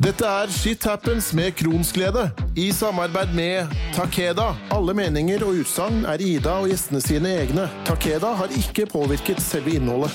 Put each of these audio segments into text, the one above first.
Dette er Shit Happens med Kronsglede, i samarbeid med Takeda. Alle meninger og utsagn er Ida og gjestene sine egne. Takeda har ikke påvirket selve innholdet.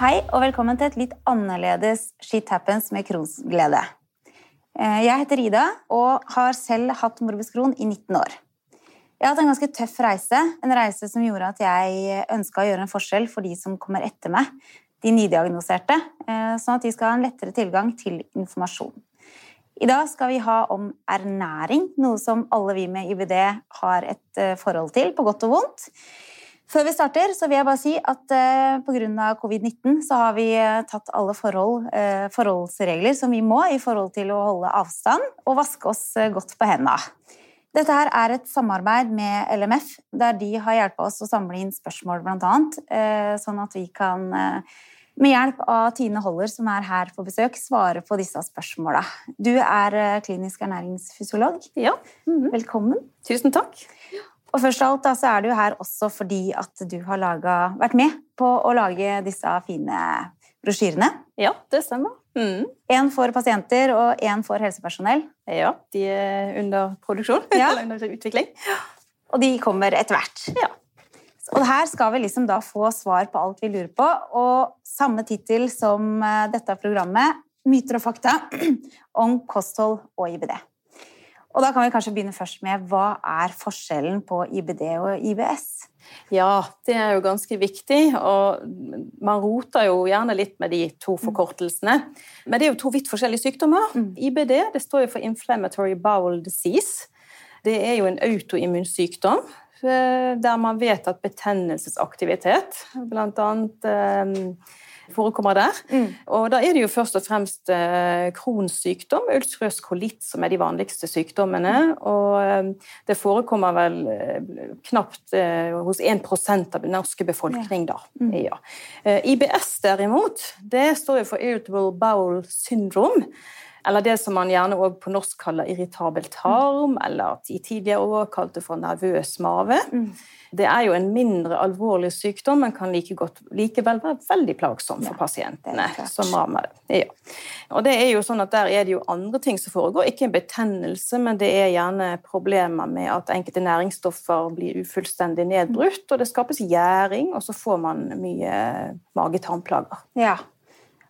Hei, og velkommen til et litt annerledes Shit Happens med Kronsglede. Eh, Jeg heter Ida og har selv hatt morbus Crohn i 19 år. Jeg har hatt en ganske tøff reise, en reise som gjorde at jeg ønska å gjøre en forskjell for de som kommer etter meg, de nydiagnoserte, eh, sånn at de skal ha en lettere tilgang til informasjon. I dag skal vi ha om ernæring, noe som alle vi med IBD har et eh, forhold til, på godt og vondt. Før vi starter, så vil jeg bare si at eh, pga. covid-19 så har vi eh, tatt alle forhold, forholdsregler som vi må i forhold til å holde avstand og vaske oss godt på hendene. Dette her er et samarbeid med LMF, der de har hjulpet oss å samle inn spørsmål, annet, eh, sånn at vi kan eh, med hjelp av Tine Holler, som er her på besøk, svare på disse spørsmåla. Du er eh, klinisk ernæringsfysiolog. Ja. Mhm. Velkommen. Tusen takk. Og først av alt da, så er du her også fordi at du har laget, vært med på å lage disse fine brosjyrene. Ja, det stemmer. Mhm. En for pasienter og en for helsepersonell. Ja, de er under produksjon. Ja. Eller under utvikling. Og de kommer etter hvert. Ja. Og her skal vi liksom da få svar på alt vi lurer på. Og samme tittel som eh, dette programmet, Myter og fakta om kosthold og IBD. Og da kan vi kanskje begynne først med hva er forskjellen på IBD og IBS? ja, det er jo ganske viktig, og man roter jo gjerne litt med de to forkortelsene. Men det er jo to vidt forskjellige sykdommer. Mm. IBD det står jo for Inflammatory Bowel Disease. Det er jo en autoimmunsykdom eh, der man vet at betennelsesaktivitet blant annet eh, forekommer der. Mm. Og da er det jo først og fremst kronsykdom, Crohns sykdom, ulcerøs kolitt, som er de vanligste sykdommene. Og eh, det forekommer vel eh, knapt eh, hos 1% av den norske befolkning, da. Mm. Ja. Eh, IBS derimot, det står jo for Irritable Bowel Syndrome. Eller det som man gjerne òg på norsk kaller irritabel tarm, eller i tidligere år kalte for nervøs mave. Mm. Det er jo en mindre alvorlig sykdom, men kan like godt, likevel være veldig plagsom for Ja, pasientene som rammer det. Ja. Og det er jo sånn at Der er det jo andre ting som foregår, ikke en betennelse, men det er gjerne problemer med at enkelte næringsstoffer blir ufullstendig nedbrutt, og det skapes gjæring, og så får man mye mage-tarmplager. Ja.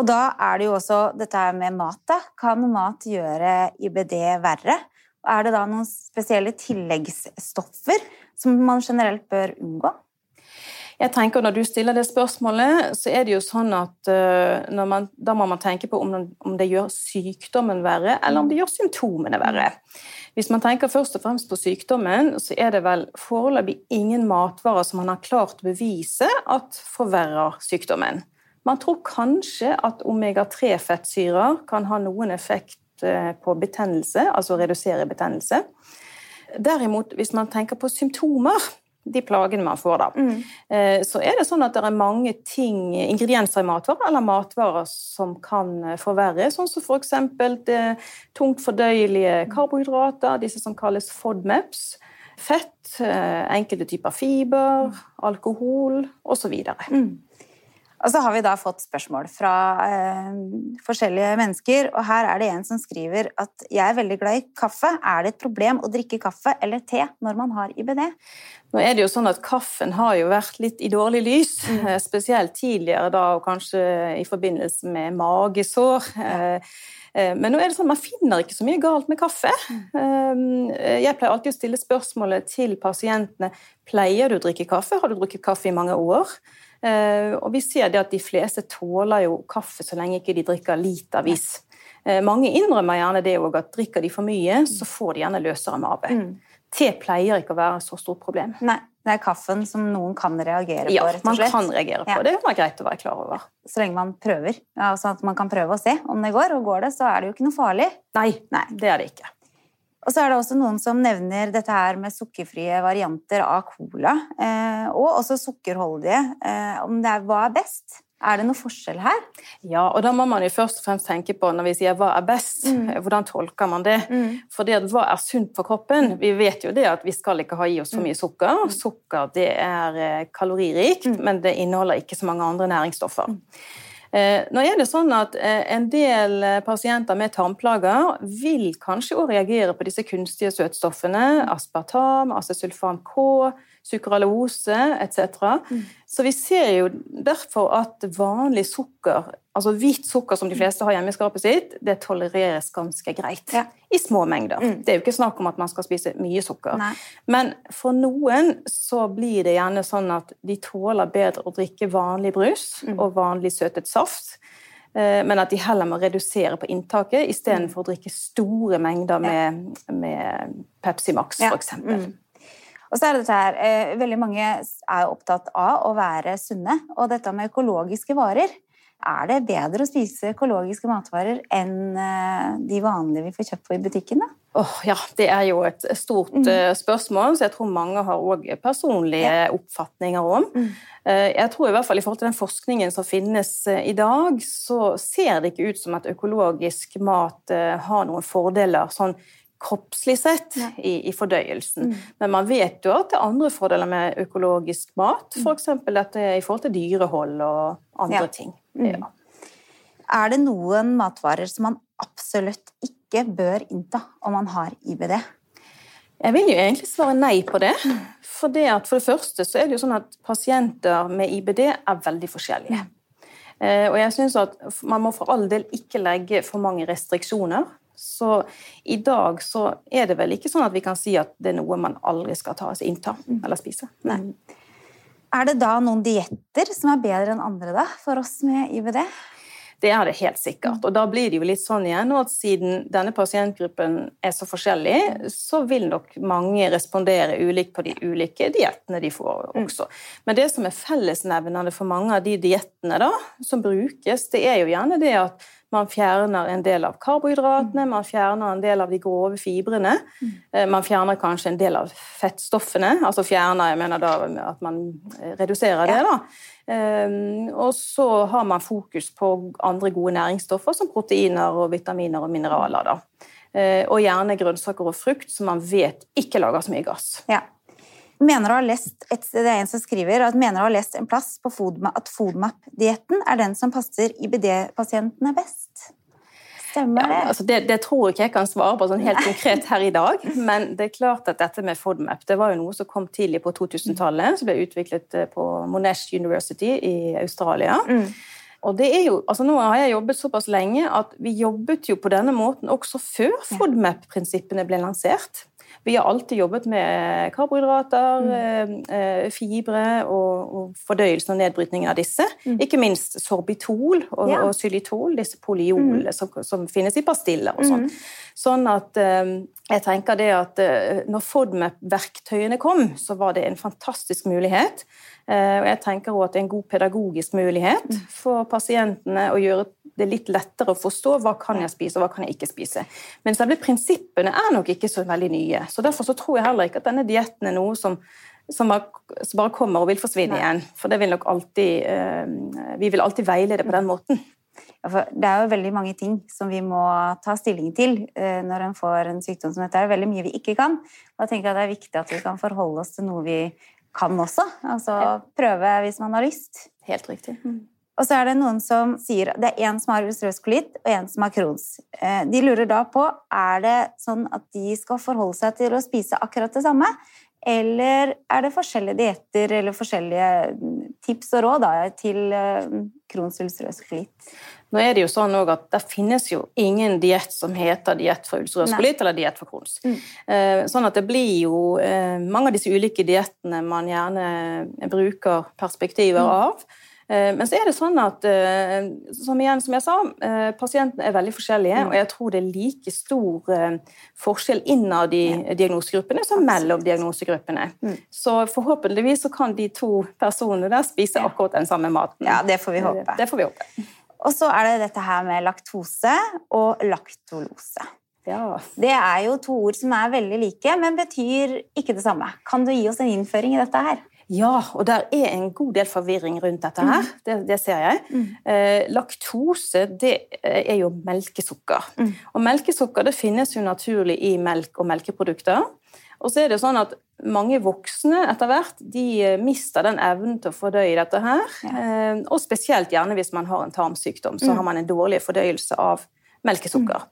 Og da er det jo også dette her med mat. da. Kan mat gjøre IBD verre? Og er det da noen spesielle tilleggsstoffer som man generelt bør unngå? Jeg tenker Når du stiller det spørsmålet, så er det jo sånn at eh, man, da må man tenke på om, om det gjør sykdommen verre, eller om det gjør symptomene verre. Hvis man tenker først og fremst på sykdommen, så er det vel foreløpig ingen matvarer som man har klart å bevise at forverrer sykdommen. Man tror kanskje at omega-3-fettsyrer kan ha noen effekt eh, på betennelse, altså redusere betennelse. Derimot, hvis man tenker på symptomer, de plagene man får da, mm. så er det sånn at det er mange ting, ingredienser i matvarer eller matvarer som kan eh, forverre, sånn som for eksempel tungt fordøyelige karbohydrater, disse som kalles FODMAPs, fett, eh, enkelte typer fiber, alkohol osv. Og så har vi da fått spørsmål fra eh, forskjellige mennesker, og her er det en som skriver at jeg er veldig glad i kaffe. Er det et problem å drikke kaffe eller te når man har IBD? Nå er det jo sånn at Kaffen har jo vært litt i dårlig lys, mm. spesielt tidligere da, og kanskje i forbindelse med magesår. Eh, eh, Men nå er det sånn, man finner ikke så mye galt med kaffe. Eh, Jeg pleier alltid å stille spørsmålet til pasientene pleier du å drikke kaffe. Har du drukket kaffe i mange år? Eh, Og vi ser det at de fleste tåler jo kaffe så lenge ikke de drikker litervis. Eh, Mange innrømmer gjerne det òg, at drikker de for mye, så får de gjerne løsere mage. Mm. Te pleier ikke å være så stort problem. Nei, det er kaffen som noen kan reagere Ja, på, rett man og slett. kan reagere på Ja. det. Er greit å være klar over. Så lenge man prøver. Ja, sånn at man kan prøve å se om det går, og går det, så er det jo ikke noe farlig. Nei, Nei. det er det ikke. Og så er det også noen som nevner dette her med sukkerfrie varianter av cola, eh, og også sukkerholdige. Eh, om det er, hva er best? Er det noe forskjell her? Ja, og da må man jo først og fremst tenke på når vi sier hva er best, hvordan tolker man det? For det at hva er sunt for kroppen? Vi vet jo det at vi skal ikke ha i oss for mye sukker. Sukker det er eh, kaloririkt, men det inneholder ikke så mange andre næringsstoffer. Eh, nå er det sånn at eh, En del pasienter med tarmplager vil kanskje også reagere på disse kunstige søtstoffene. Aspartam, acesulfam K, sukralose etc. Mm. Så vi ser jo derfor at vanlig sukker, altså hvitt sukker som de fleste har hjemme i skapet sitt, det tolereres ganske greit. Ja. I små mengder. Mm. Det er jo ikke snakk om at man skal spise mye sukker. Nei. Men for noen så blir det gjerne sånn at de tåler bedre å drikke vanlig brus mm. og vanlig søtet saft eh, men at de heller må redusere på inntaket istedenfor mm. å drikke store mengder med, med Pepsi Max, f.eks. Ja. Mm. Og så er det dette her, eh, Veldig mange er opptatt av å være sunne. Og dette med økologiske varer Er det bedre å spise økologiske matvarer enn eh, de vanlige vi får kjøpt på i butikken? da? Oh, ja, Det er jo et stort mm. spørsmål, så jeg tror mange har òg personlige ja. oppfatninger om. Mm. Jeg tror i hvert fall i forhold til den forskningen som finnes i dag, så ser det ikke ut som at økologisk mat har noen fordeler sånn kroppslig sett i, i, fordøyelsen. Mm. Men man vet jo at det er andre fordeler med økologisk mat, f.eks. Mm. For dette i forhold til dyrehold og andre ja. ting. Mm. Ja. Er det noen matvarer som man absolutt ikke bør innta om man har IBD? Jeg vil jo egentlig svare nei på det. For det, for det første så er det jo sånn at pasienter med IBD er veldig forskjellige. Eh, og jeg synes at Man må for all del ikke legge for mange restriksjoner så i dag så er det vel ikke sånn at vi kan si at det er noe man aldri skal ta, altså innta mm. eller spise. Nei. Er det da noen dietter som er bedre enn andre da, for oss med IBD? Det er det helt sikkert. Og da blir det jo litt sånn igjen at siden denne pasientgruppen er så forskjellig, så vil nok mange respondere ulikt på de ulike diettene de får mm. også. Men det som er fellesnevnende for mange av de diettene som brukes, det er jo gjerne det at man fjerner en del av karbohydratene, man fjerner en del av de grove fibrene. Mm. Man fjerner kanskje en del av fettstoffene. Altså fjerner, jeg mener da at man eh, reduserer det, da. Um, og så har man fokus på andre gode næringsstoffer som proteiner og vitaminer og mineraler. da. Uh, og gjerne grønnsaker og frukt som man vet ikke lager så mye gass. Ja. Mener å ha lest et, det er en som skriver at mener å har lest en plass på FODMA, at FODMAP-dietten er den som passer IBD-pasientene best? Stemmer det? Ja, altså det? det? tror jeg ikke jeg kan svare på sånn helt konkret her i dag. Men det er klart at dette med FODMAP det var jo noe som kom tidlig på 2000-tallet. Som ble utviklet eh, på Monash University i Australia. Mm. Og det er jo, altså Nå har jeg jobbet såpass lenge at vi jobbet jo på denne måten også før FODMAP-prinsippene ble lansert. Vi har alltid jobbet med karbohydrater, mm. Eh, fibre og, og, fordøyelsen og nedbrytningen av disse. Mm. Ikke minst sorbitol og, ja. og xylitol, disse poliolene mm. som, som, finnes i pastiller og sånn. Mm. Sånn at eh, jeg tenker det at eh, når FODMAP-verktøyene kom, så var det en fantastisk mulighet. Og jeg tenker også at det er en god pedagogisk mulighet mm. for pasientene å gjøre det litt lettere å forstå hva kan jeg spise og hva kan jeg ikke spise. Men selve prinsippene er nok ikke så veldig nye. så Derfor så tror jeg heller ikke at denne dietten er noe som, som, bare kommer og vil forsvinne Nei. igjen. For det vil nok alltid, uh, vi vil alltid veilede på den måten. Det er jo veldig mange ting som vi må ta stilling til uh, når en får en sykdom som dette. Det er veldig mye vi ikke kan. Jeg tenker at Det er viktig at vi kan forholde oss til noe vi kan også. Altså prøve hvis man har lyst. Helt riktig. Mm. Og så er det noen som sier det er en som har ulcerøs kolitt, og en som har Crohns. Eh, de lurer da på er det sånn at de skal forholde seg til å spise akkurat det samme, eller er det forskjellige dietter eller forskjellige tips og råd da, til eh, Crohns ulcerøs kolitt? Nå er det jo sånn at Det finnes jo ingen diett som heter diett for ulcerøs kolitt eller diett for Crohns. Mm. Eh, sånn at det blir jo mange av disse ulike diettene man gjerne bruker perspektiver mm. av. Eh, men så er det sånn at eh, som, igjen, som jeg sa, eh, pasientene er veldig forskjellige. Mm. Og jeg tror det er like stor forskjell innad i diagnosegruppene som mellom diagnosegruppene. Mm. Så forhåpentligvis så kan de to personene der spise akkurat den samme maten. Ja, det får vi håpe. Det får vi håpe. Og så er det dette her med laktose og laktolose. Ja. Det er jo to ord som er veldig like, men betyr ikke det samme. Kan du gi oss en innføring i dette her? Ja, og der er en god del forvirring rundt dette her. Mm. Det, det, ser jeg. Mm. Eh, laktose det er jo melkesukker. Mm. Og melkesukker det finnes jo naturlig i melk og melkeprodukter. Og så er det sånn at mange voksne etter hvert de eh, mister den evnen til å fordøye dette her. Ja. Eh, Og spesielt gjerne hvis man har en tarmsykdom, så Mm. har man en dårlig fordøyelse av melkesukker.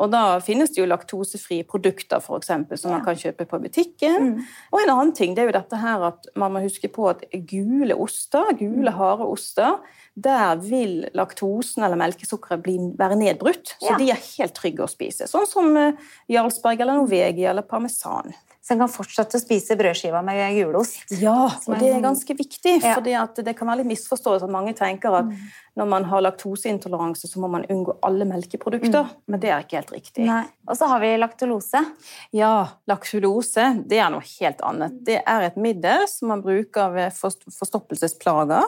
Og da finnes det jo laktosefrie produkter for eksempel, som man kan kjøpe på butikken. Mm. Og en annen ting det er jo dette her at man må huske på at gule oster, gule Mm. harde oster, der vil laktosen eller melkesukkeret bli, være nedbrutt. Så Ja. de er helt trygge å spise. Sånn som eh, Jarlsberg eller Norvegia eller parmesan. Så en kan fortsette å spise brødskiva med gulost. Ja, og det er- ganske viktig. Ja. for det kan være litt misforståelse at mange tenker at når man har laktoseintoleranse, så må man unngå alle melkeprodukter. Men det er ikke helt riktig. Nei. Og så har vi laktulose. Ja, laktulose det er noe helt annet. Det er et middel som man bruker ved forstoppelsesplager.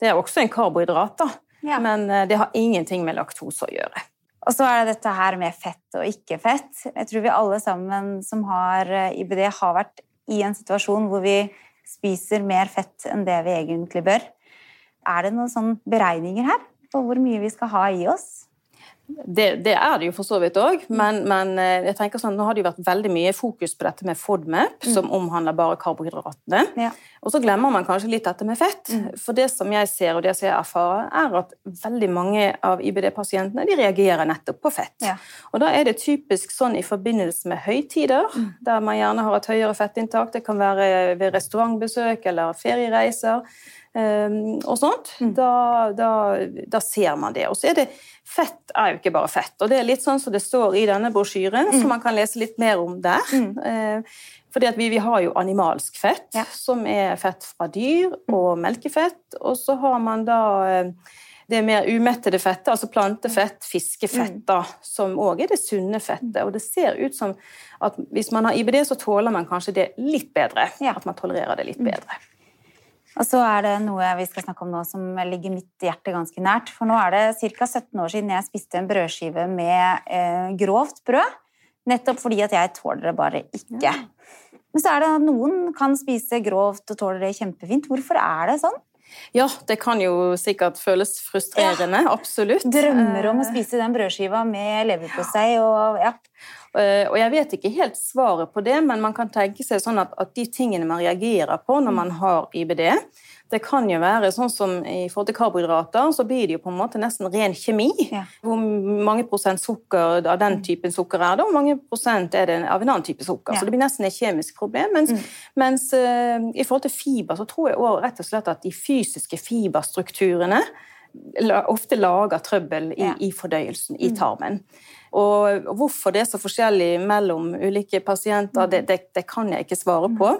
Det er også en karbohydrat, da. Ja. men eh, det har ingenting med laktose å gjøre. Og så er det dette her med fett og ikke fett. Jeg tror vi alle sammen som har eh, IBD, har vært i en situasjon hvor vi spiser mer fett enn det vi egentlig bør. Er det noen sånne beregninger her på hvor mye vi skal ha i oss? Det, det er det jo for så vidt òg, men, men eh, jeg tenker sånn, nå har det jo vært veldig mye fokus på dette med FODMAP, som omhandler bare karbohydratene. Ja. Og så glemmer man kanskje litt dette med fett. For det som jeg ser, og det som jeg erfarer, er at veldig mange av IBD-pasientene de reagerer nettopp på fett. Ja. Og da er det typisk sånn i forbindelse med høytider, der man gjerne har et høyere fettinntak. Det kan være ved restaurantbesøk eller feriereiser. Um, og sånt, da, da, da ser man det. Og så er det Fett er jo ikke bare fett. Og det er litt sånn som det står i denne brosjyren, så man kan lese litt mer om der. Mm. fordi at vi, vi har jo animalsk fett, Ja. som er fett fra dyr, og melkefett. Og så har man da eh, det mer umettede fettet, altså plantefett, fiskefett, da, som òg er det sunne fettet. Og det ser ut som at hvis man har IBD, så tåler man kanskje det litt bedre. Ja. At man tolererer det litt bedre. Og så er det noe vi skal snakke om nå som ligger mitt hjerte ganske nært. For nå er det ca. 17 år siden jeg spiste en brødskive med eh, grovt brød. Nettopp fordi at jeg tåler det bare ikke. Men så er det at noen kan spise grovt og tåler det kjempefint. Hvorfor er det sånn? Ja, det kan jo sikkert føles frustrerende. Absolutt. Drømmer om å Eh, spise den brødskiva med leverpostei og ja. Eh, Og jeg vet ikke helt svaret på det, men man kan tenke seg sånn at, at de tingene man reagerer på når man har IBD, det kan jo være sånn som i forhold til karbohydrater, så blir det jo på en måte nesten ren kjemi. Ja. Hvor mange prosent sukker av den typen sukker er det, og hvor mange prosent er det av en annen type sukker. Ja. Så det blir nesten et kjemisk problem. Mens, mens uh, i forhold til fiber så tror jeg også rett og slett at de fysiske fiberstrukturene ofte lager trøbbel i, Ja. i fordøyelsen, i tarmen. Og hvorfor det er så forskjellig mellom ulike pasienter, det, det, det kan jeg ikke svare på.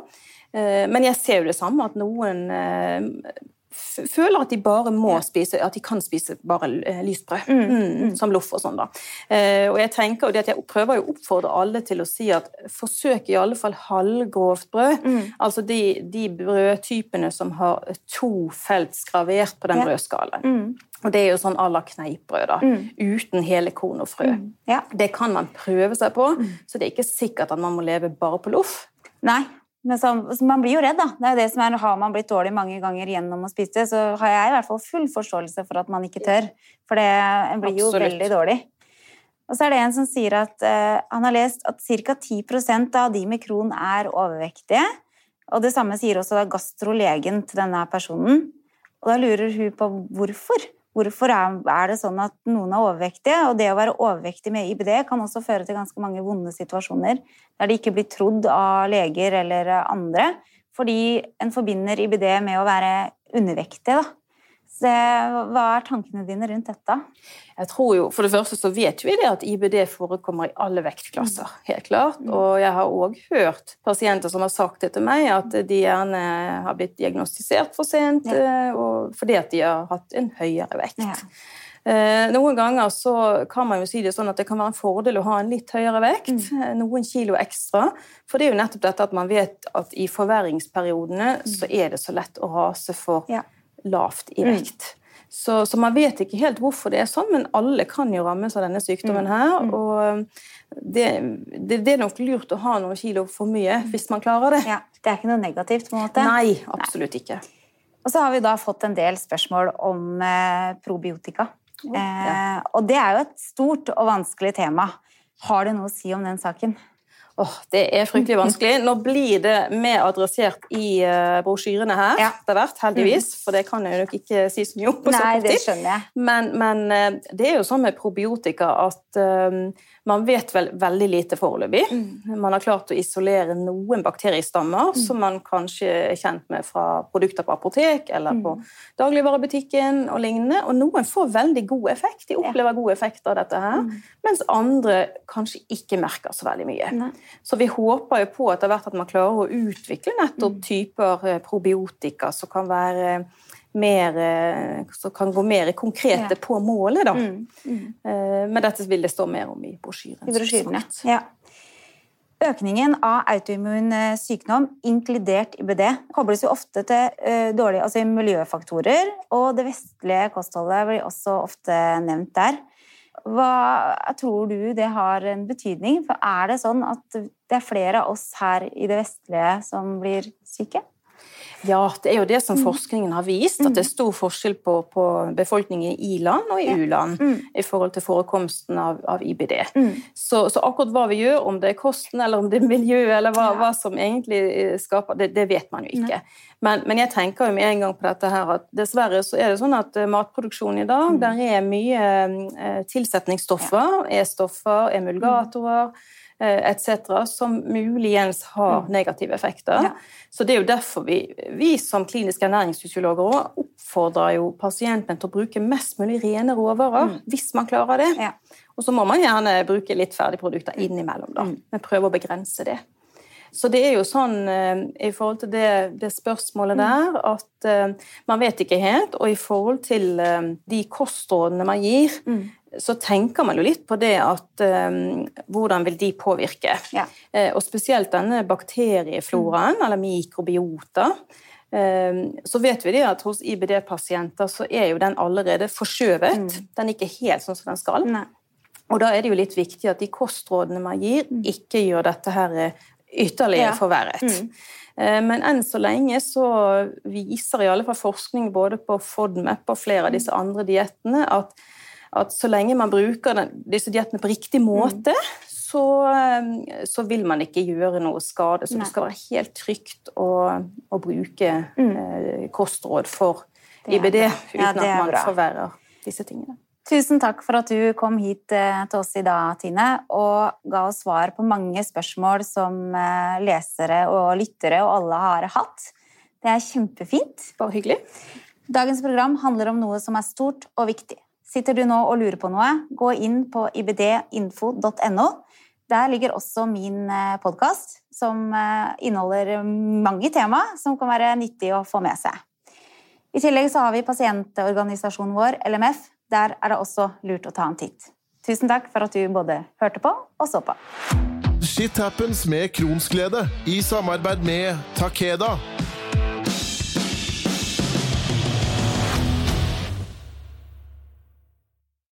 Eh, Men jeg ser jo det samme, at noen eh, føler at de bare må spise, at de kan spise bare lysbrød. lyst brød. Mm, som loff og sånn, da. Eh, Og jeg tenker jo det at jeg prøver å oppfordre alle til å si at forsøk i alle fall halvgrovt brød. Altså de, de brødtypene som har to felt skravert på den brødskalaen. Og det er jo sånn à la kneippbrød, da. Uten hele korn og frø. ja. Det kan man prøve seg på, så det er ikke sikkert at man må leve bare på loff. Nei. Men så, man blir jo redd, da. Det er jo det som er, Har man blitt dårlig mange ganger gjennom å spise det, så har jeg i hvert fall full forståelse for at man ikke tør. For det blir jo veldig dårlig. Og så er det en som sier at uh, han har lest at ca. 10% av de med kron er overvektige. Og det samme sier også gastrolegen til denne personen. Og da lurer hun på hvorfor. Hvorfor er, det sånn at noen er overvektige? Og det å være overvektig med IBD kan også føre til ganske mange vonde situasjoner der de ikke blir trodd av leger eller andre, fordi en forbinder IBD med å være undervektig. Da. Så hva er tankene dine rundt dette? Jeg tror jo, For det første så vet vi det at IBD forekommer i alle vektklasser. helt klart. Og jeg har òg hørt pasienter som har sagt det til meg, at de gjerne har blitt diagnostisert for sent Ja. eh, fordi at de har hatt en høyere vekt. Ja. Eh, Noen ganger så kan man jo si det sånn at det kan være en fordel å ha en litt høyere vekt, mm. noen kilo ekstra. For det er jo nettopp dette at man vet at i forverringsperiodene så er det så lett å rase for Ja. Lavt i vekt. Så, så man vet ikke helt hvorfor det er sånn, men alle kan jo rammes av denne sykdommen her. Og det, det, det er nok lurt å ha noen kilo for mye hvis man klarer det. Ja, det er ikke noe negativt, på en måte? Nei, absolutt ikke. Og så har vi da fått en del spørsmål om eh, probiotika. Eh, og det er jo et stort og vanskelig tema. Har du noe å si om den saken? Åh, det er fryktelig vanskelig. Nå blir det mer adressert i uh, brosjyrene her Ja. etter hvert, heldigvis. For det kan jeg nok ikke si så mye om Nei, det skjønner jeg. Men, men eh, det er jo sånn med probiotika at eh, man vet vel veldig lite foreløpig. Mm. Man har klart å isolere noen bakteriestammer som man kanskje er kjent med fra produkter på apotek eller Mm. på dagligvarebutikken og lignende. Og noen får veldig god effekt. De opplever god effekt av dette her. Mens andre kanskje ikke merker så veldig mye. Mm. Nei. Så vi håper jo på etter hvert at man klarer å utvikle Mm. nettopp typer eh, probiotika som kan være mer eh, Som kan gå mer konkrete Ja. på målet, da. Mm. Mm. Eh, Men dette vil det stå mer om i brosjyren. I brosjyrene. Ja. Økningen av autoimmun eh, sykdom, inkludert IBD, kobles jo ofte til dårlige altså miljøfaktorer, og det vestlige kostholdet blir også ofte nevnt der. Hva tror du det har en betydning? For er det sånn at det er flere av oss her i det vestlige som blir syke? Ja, det er jo det Mm. som forskningen har vist, at det er stor forskjell på, på befolkningen i i-land og i u-land Mm. i forhold til forekomsten av, av IBD. Mm. Så, så akkurat hva vi gjør, om det er kosten eller om det er miljø, eller hva, Ja. hva som egentlig eh, skaper det, det vet man jo ikke. Men, men jeg tenker jo med en gang på dette her at dessverre så er det sånn at eh, matproduksjonen i dag, Mm. der er mye eh, tilsetningsstoffer, E-stoffer, emulgatorer, eh, etc., som muligens har negative effekter. Mm. Ja. Så det er jo derfor vi, vi som kliniske ernæringsfysiologer oppfordrer jo pasientene til å bruke mest mulig rene råvarer, hvis man klarer det. Mm. Ja. Og så må man gjerne bruke litt ferdigprodukter innimellom, da, Mm. men prøve å begrense det. Så det er jo sånn eh, i forhold til det, det spørsmålet der at eh, man vet ikke helt, og i forhold til eh, de kostrådene man gir, Mm. så tenker man jo litt på det at hvordan vil de påvirke? Ja. Og spesielt denne bakteriefloraen, eller mikrobiota. Så vet vi det at hos IBD-pasienter så er jo den allerede forskjøvet. Den er ikke helt sånn som den skal. Nei. Og da er det jo litt viktig at de kostrådene man gir, ikke gjør dette her ytterligere Ja. forverret. Mm. Eh, Men enn så lenge så viser i alle fall forskning både på FODMAP og flere av disse andre diettene at, at så lenge man bruker den, disse diettene på riktig måte, så, eh, så vil man ikke gjøre noe skade. Så Nei. det skal være helt trygt å, å bruke mm. kostråd for IBD uten Ja, at man bra. forverrer disse tingene. Tusen takk for at du kom hit eh, til oss i dag, Tine, og ga oss svar på mange spørsmål som eh, lesere og lyttere og alle har hatt. Det er kjempefint. Bare hyggelig. Dagens program handler om noe som er stort og viktig. Sitter du nå og lurer på noe, gå inn på ibdinfo.no. Der ligger også min podkast, som eh, inneholder mange tema som kan være nyttig å få med seg. I tillegg så har vi pasientorganisasjonen vår, LMF. Der er det også lurt å ta en titt. Tusen takk for at du både hørte på og så på. Shit happens med Kronsglede i samarbeid med Takeda.